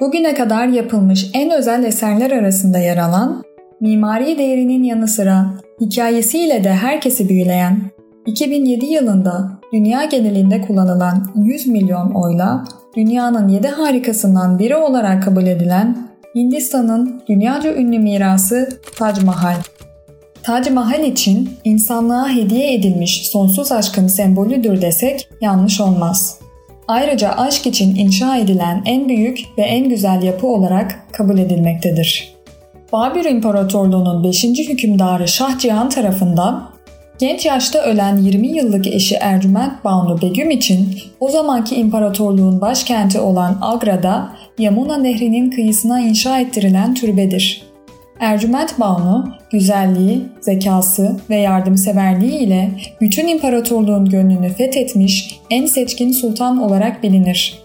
Bugüne kadar yapılmış en özel eserler arasında yer alan, mimari değerinin yanı sıra hikayesiyle de herkesi büyüleyen, 2007 yılında dünya genelinde kullanılan 100 milyon oyla dünyanın 7 harikasından biri olarak kabul edilen Hindistan'ın dünyaca ünlü mirası Taj Mahal. Taj Mahal için insanlığa hediye edilmiş sonsuz aşkın sembolüdür desek yanlış olmaz. Ayrıca aşk için inşa edilen en büyük ve en güzel yapı olarak kabul edilmektedir. Babür İmparatorluğu'nun 5. hükümdarı Şah Cihan tarafından genç yaşta ölen 20 yıllık eşi Ercüment Banu Begüm için o zamanki imparatorluğun başkenti olan Agra'da Yamuna Nehri'nin kıyısına inşa ettirilen türbedir. Ercüment Banu, güzelliği, zekası ve yardımseverliği ile bütün imparatorluğun gönlünü fethetmiş en seçkin sultan olarak bilinir.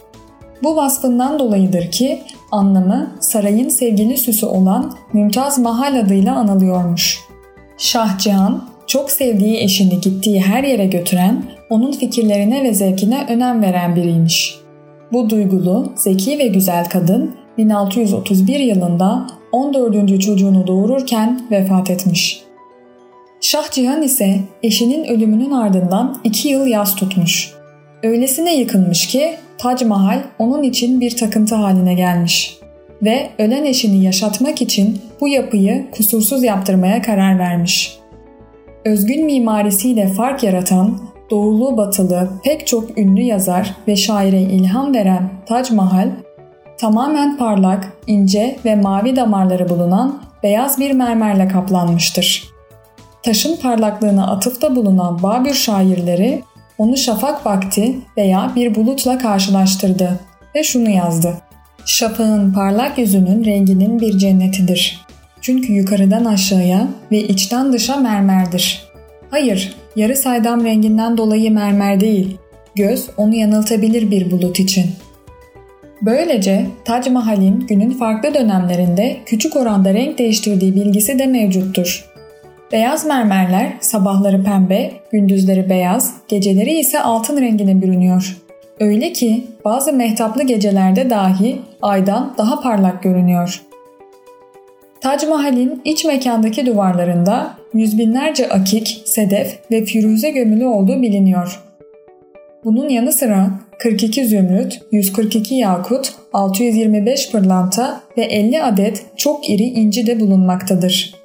Bu vasfından dolayıdır ki anlamı sarayın sevgili süsü olan Mümtaz Mahal adıyla anılıyormuş. Şah Cihan, çok sevdiği eşini gittiği her yere götüren, onun fikirlerine ve zevkine önem veren biriymiş. Bu duygulu, zeki ve güzel kadın 1631 yılında 14. çocuğunu doğururken vefat etmiş. Şah Cihan ise eşinin ölümünün ardından 2 yıl yas tutmuş. Öylesine yıkılmış ki Tac Mahal onun için bir takıntı haline gelmiş ve ölen eşini yaşatmak için bu yapıyı kusursuz yaptırmaya karar vermiş. Özgün mimarisiyle fark yaratan, doğulu batılı pek çok ünlü yazar ve şaire ilham veren Tac Mahal, tamamen parlak, ince ve mavi damarları bulunan beyaz bir mermerle kaplanmıştır. Taşın parlaklığına atıfta bulunan Babür şairleri onu şafak vakti veya bir bulutla karşılaştırdı ve şunu yazdı. Şafağın parlak yüzünün renginin bir cennetidir. Çünkü yukarıdan aşağıya ve içten dışa mermerdir. Hayır, yarı saydam renginden dolayı mermer değil, göz onu yanıltabilir bir bulut için. Böylece Tac Mahal'in günün farklı dönemlerinde küçük oranda renk değiştirdiği bilgisi de mevcuttur. Beyaz mermerler sabahları pembe, gündüzleri beyaz, geceleri ise altın rengine bürünüyor. Öyle ki bazı mehtaplı gecelerde dahi aydan daha parlak görünüyor. Tac Mahal'in iç mekandaki duvarlarında yüz binlerce akik, sedef ve firuze gömülü olduğu biliniyor. Bunun yanı sıra 42 zümrüt, 142 yakut, 625 pırlanta ve 50 adet çok iri inci de bulunmaktadır.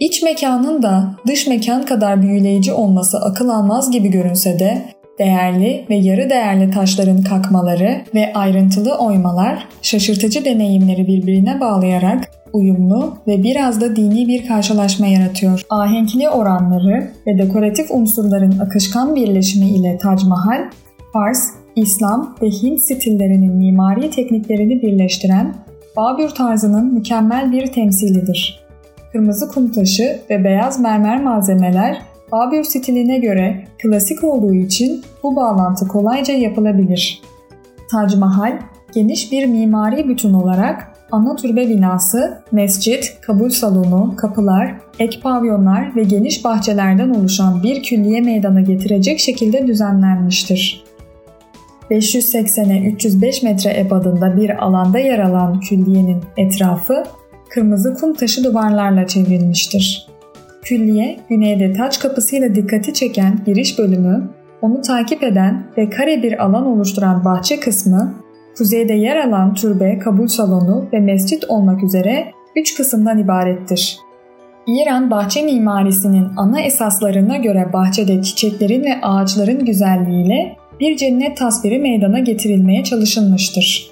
İç mekanın da dış mekan kadar büyüleyici olması akıl almaz gibi görünse de değerli ve yarı değerli taşların kakmaları ve ayrıntılı oymalar şaşırtıcı deneyimleri birbirine bağlayarak uyumlu ve biraz da dini bir karşılaşma yaratıyor. Ahenkli oranları ve dekoratif unsurların akışkan birleşimi ile Tac Mahal, Fars, İslam ve Hint stillerinin mimari tekniklerini birleştiren Babür tarzının mükemmel bir temsilidir. Kırmızı kum taşı ve beyaz mermer malzemeler Babür stiline göre klasik olduğu için bu bağlantı kolayca yapılabilir. Tac Mahal, geniş bir mimari bütün olarak ana türbe binası, mescit, kabul salonu, kapılar, ek pavyonlar ve geniş bahçelerden oluşan bir külliye meydana getirecek şekilde düzenlenmiştir. 580'e 305 metre ebadında bir alanda yer alan külliyenin etrafı kırmızı kum taşı duvarlarla çevrilmiştir. Külliye, güneyde taç kapısıyla dikkati çeken giriş bölümü, onu takip eden ve kare bir alan oluşturan bahçe kısmı, kuzeyde yer alan türbe, kabul salonu ve mescit olmak üzere üç kısımdan ibarettir. İran bahçe mimarisinin ana esaslarına göre bahçede çiçeklerin ve ağaçların güzelliğiyle bir cennet tasviri meydana getirilmeye çalışılmıştır.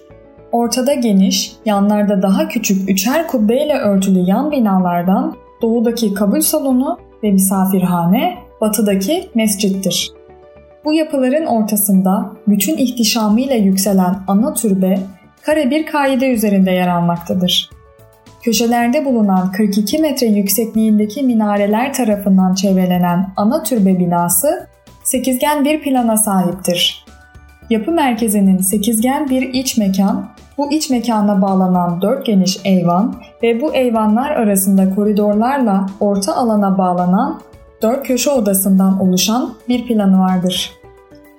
Ortada geniş, yanlarda daha küçük üçer kubbeyle örtülü yan binalardan doğudaki kabul salonu ve misafirhane, batıdaki mescittir. Bu yapıların ortasında bütün ihtişamıyla yükselen ana türbe kare bir kaide üzerinde yer almaktadır. Köşelerde bulunan 42 metre yüksekliğindeki minareler tarafından çevrelenen ana türbe binası sekizgen bir plana sahiptir. Yapı merkezinin sekizgen bir iç mekan, bu iç mekana bağlanan dört geniş eyvan ve bu eyvanlar arasında koridorlarla orta alana bağlanan dört köşe odasından oluşan bir planı vardır.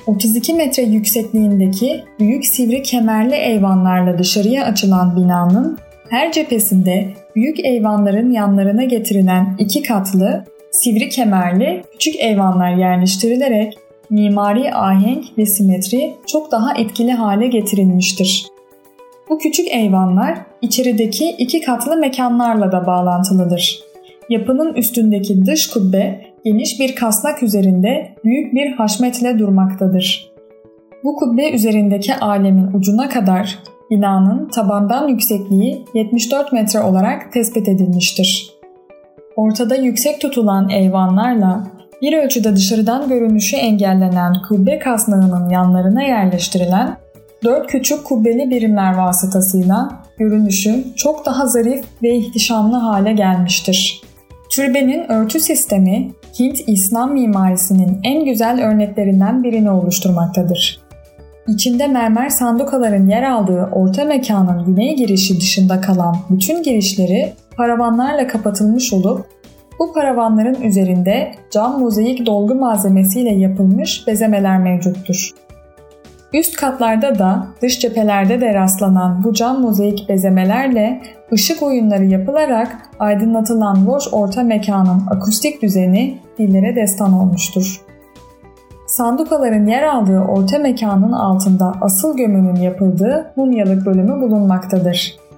32 metre yüksekliğindeki büyük sivri kemerli eyvanlarla dışarıya açılan binanın her cephesinde büyük eyvanların yanlarına getirilen iki katlı, sivri kemerli küçük eyvanlar yerleştirilerek mimari ahenk ve simetri çok daha etkili hale getirilmiştir. Bu küçük eyvanlar içerideki iki katlı mekanlarla da bağlantılıdır. Yapının üstündeki dış kubbe geniş bir kasnak üzerinde büyük bir haşmetle durmaktadır. Bu kubbe üzerindeki alemin ucuna kadar binanın tabandan yüksekliği 74 metre olarak tespit edilmiştir. Ortada yüksek tutulan eyvanlarla bir ölçüde dışarıdan görünüşü engellenen kubbe kasnağının yanlarına yerleştirilen dört küçük kubbeli birimler vasıtasıyla görünüşü çok daha zarif ve ihtişamlı hale gelmiştir. Türbenin örtü sistemi Hint İslam mimarisinin en güzel örneklerinden birini oluşturmaktadır. İçinde mermer sandukaların yer aldığı orta mekanın güney girişi dışında kalan bütün girişleri paravanlarla kapatılmış olup bu paravanların üzerinde cam mozaik dolgu malzemesiyle yapılmış bezemeler mevcuttur. Üst katlarda da dış cephelerde de rastlanan bu cam mozaik bezemelerle ışık oyunları yapılarak aydınlatılan boş orta mekanın akustik düzeni dillere destan olmuştur. Sandukaların yer aldığı orta mekanın altında asıl gömünün yapıldığı mumyalık bölümü bulunmaktadır.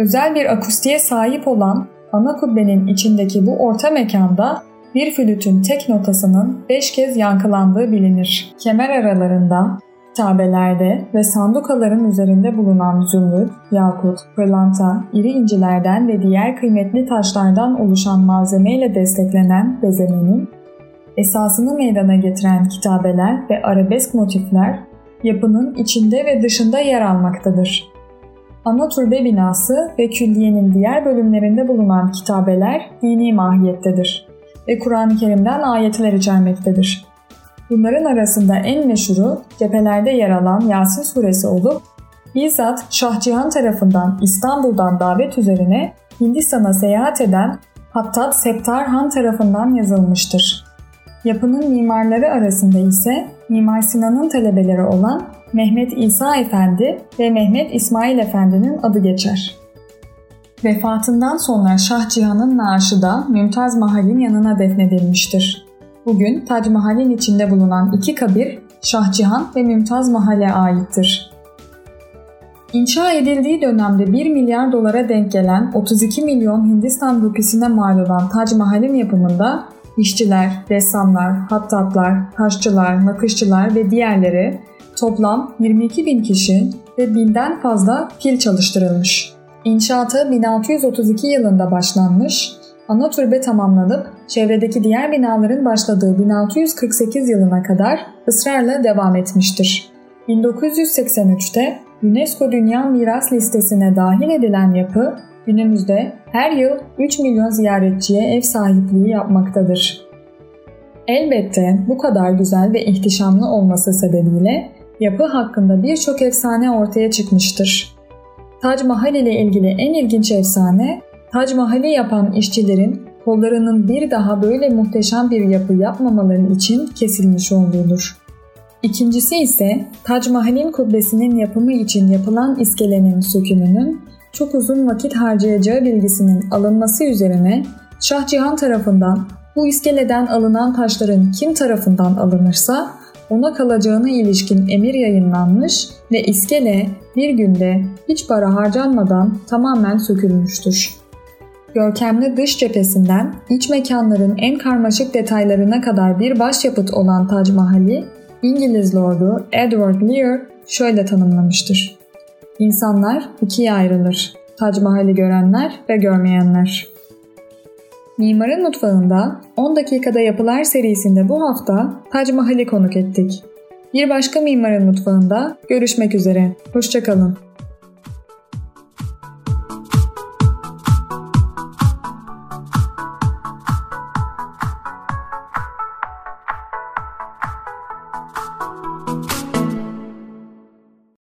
Özel bir akustiğe sahip olan ana kubbenin içindeki bu orta mekanda bir flütün tek notasının 5 kez yankılandığı bilinir. Kemer aralarında Kitabelerde ve sandukaların üzerinde bulunan zümrüt, yakut, pırlanta, iri incilerden ve diğer kıymetli taşlardan oluşan malzemeyle desteklenen bezemenin esasını meydana getiren kitabeler ve arabesk motifler yapının içinde ve dışında yer almaktadır. Ana türbe binası ve külliyenin diğer bölümlerinde bulunan kitabeler dini mahiyettedir ve Kur'an-ı Kerim'den ayetler içermektedir. Bunların arasında en meşhuru cephelerde yer alan Yasin suresi olup bizzat Şah Cihan tarafından İstanbul'dan davet üzerine Hindistan'a seyahat eden Hattat Septar Han tarafından yazılmıştır. Yapının mimarları arasında ise Mimar Sinan'ın talebeleri olan Mehmet İsa Efendi ve Mehmet İsmail Efendi'nin adı geçer. Vefatından sonra Şah Cihan'ın naaşı da Mümtaz Mahal'in yanına defnedilmiştir. Bugün Tac Mahal'in içinde bulunan iki kabir Şahcihan ve Mümtaz Mahal'e aittir. İnşa edildiği dönemde 1 milyar dolara denk gelen 32 milyon Hindistan rupisine mal olan Tac Mahal'in yapımında işçiler, ressamlar, hattatlar, taşçılar, nakışçılar ve diğerleri toplam 22 bin kişi ve binden fazla pil çalıştırılmış. İnşaatı 1632 yılında başlanmış ana türbe tamamlanıp çevredeki diğer binaların başladığı 1648 yılına kadar ısrarla devam etmiştir. 1983'te UNESCO Dünya Miras Listesi'ne dahil edilen yapı günümüzde her yıl 3 milyon ziyaretçiye ev sahipliği yapmaktadır. Elbette bu kadar güzel ve ihtişamlı olması sebebiyle yapı hakkında birçok efsane ortaya çıkmıştır. Tac Mahal ile ilgili en ilginç efsane Tac Mahal'i yapan işçilerin kollarının bir daha böyle muhteşem bir yapı yapmamaları için kesilmiş olduğudur. İkincisi ise Tac Mahal'in kubbesinin yapımı için yapılan iskelenin sökümünün çok uzun vakit harcayacağı bilgisinin alınması üzerine Şah Cihan tarafından bu iskeleden alınan taşların kim tarafından alınırsa ona kalacağına ilişkin emir yayınlanmış ve iskele bir günde hiç para harcanmadan tamamen sökülmüştür. Görkemli dış cephesinden iç mekanların en karmaşık detaylarına kadar bir başyapıt olan Tac Mahal'i İngiliz lordu Edward Lear şöyle tanımlamıştır. İnsanlar ikiye ayrılır. Tac Mahal'i görenler ve görmeyenler. Mimarın Mutfağında 10 dakikada yapılar serisinde bu hafta Tac Mahal'i konuk ettik. Bir başka Mimarın Mutfağında görüşmek üzere. Hoşçakalın.